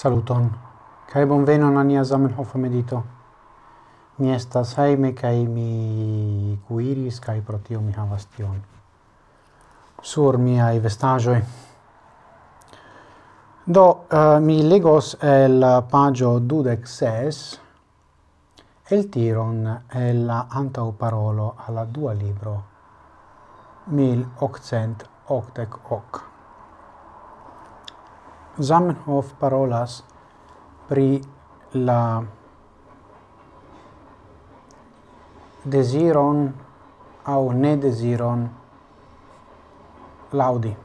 Saluton, cae bonvenon a nia Zamenhof medito. Mi estas heime, kai mi cuiris, kai pro tio mi havas tion. Sur mia vestagioi. Do, uh, mi legos el pagio dudec ses, el tiron el antau parolo alla dua libro, mil occent octec hoc. Zamenhof parolas pri la desiron au ne desiron laudi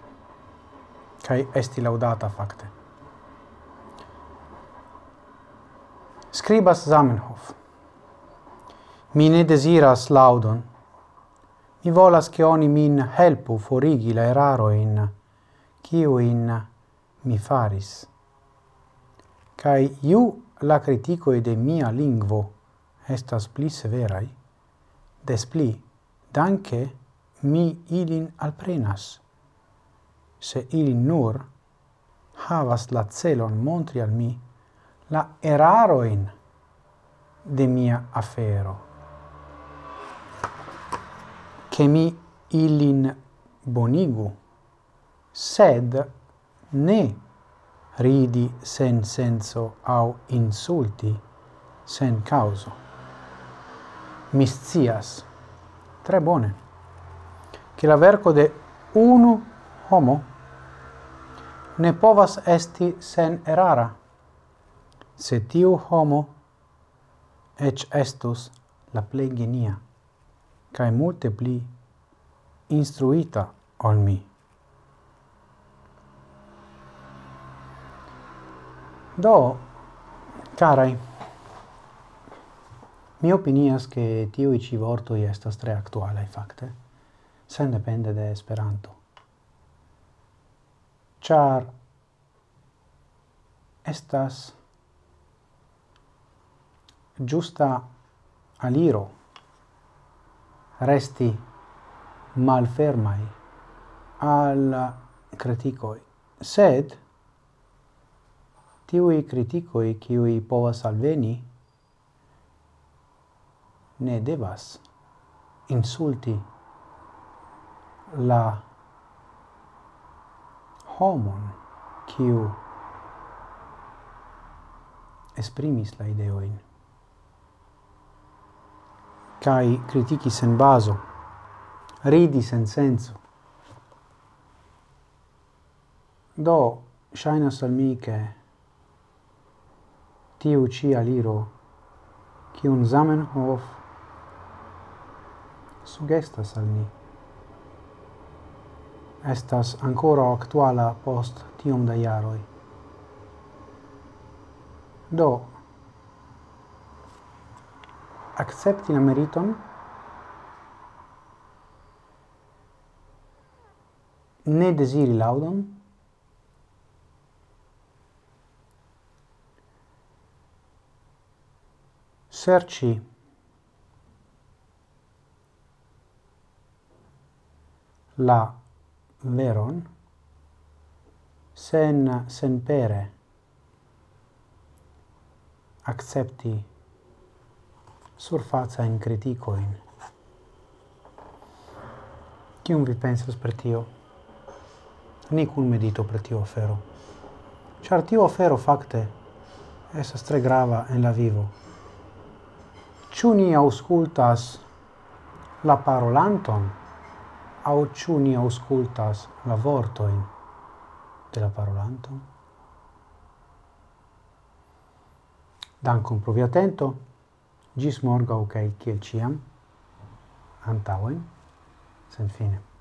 kai esti laudata fakte. Scribas Zamenhof Mi ne desiras laudon. Mi volas che oni min helpu forigi la eraro in kiu in mi faris. Cai iu la criticoe de mia lingvo estas pli severai, des pli, danke mi ilin alprenas, se ilin nur havas la celon montri al mi la eraroin de mia afero, che mi ilin bonigu, sed ne ridi sen senso au insulti sen causo. Miscias. tre bone che la verco de unu homo ne povas esti sen erara, se tiu homo ec estus la plei genia, cae multe pli instruita ol mi. Do, carai, mi opinias che tiui ci vorto i estas tre in facte, sen depende de Esperanto. Char estas giusta aliro resti malfermai al criticoi, sed tiui criticoi qui povas alveni ne devas insulti la homon quiu esprimis la ideoin cae critici sen baso, ridi sen senso. Do, shaina al mi che tiu ci aliro kiun Zamenhof sugestas al ni. Estas ancora actuala post tiom da iaroi. Do, accepti la meriton? Ne desiri laudon? serci la veron sen senpere in critico in chiun vi pensas per tio? Nicun medito per tio afero char tio afero facte essa tre grava en la vivo. Ciu ni auscultas la parolanton, au ciu ni auscultas la vortoin de la parolanton? Dankon provi atento, gis morgau, cae okay, ciel ciam, antauen, sen fine.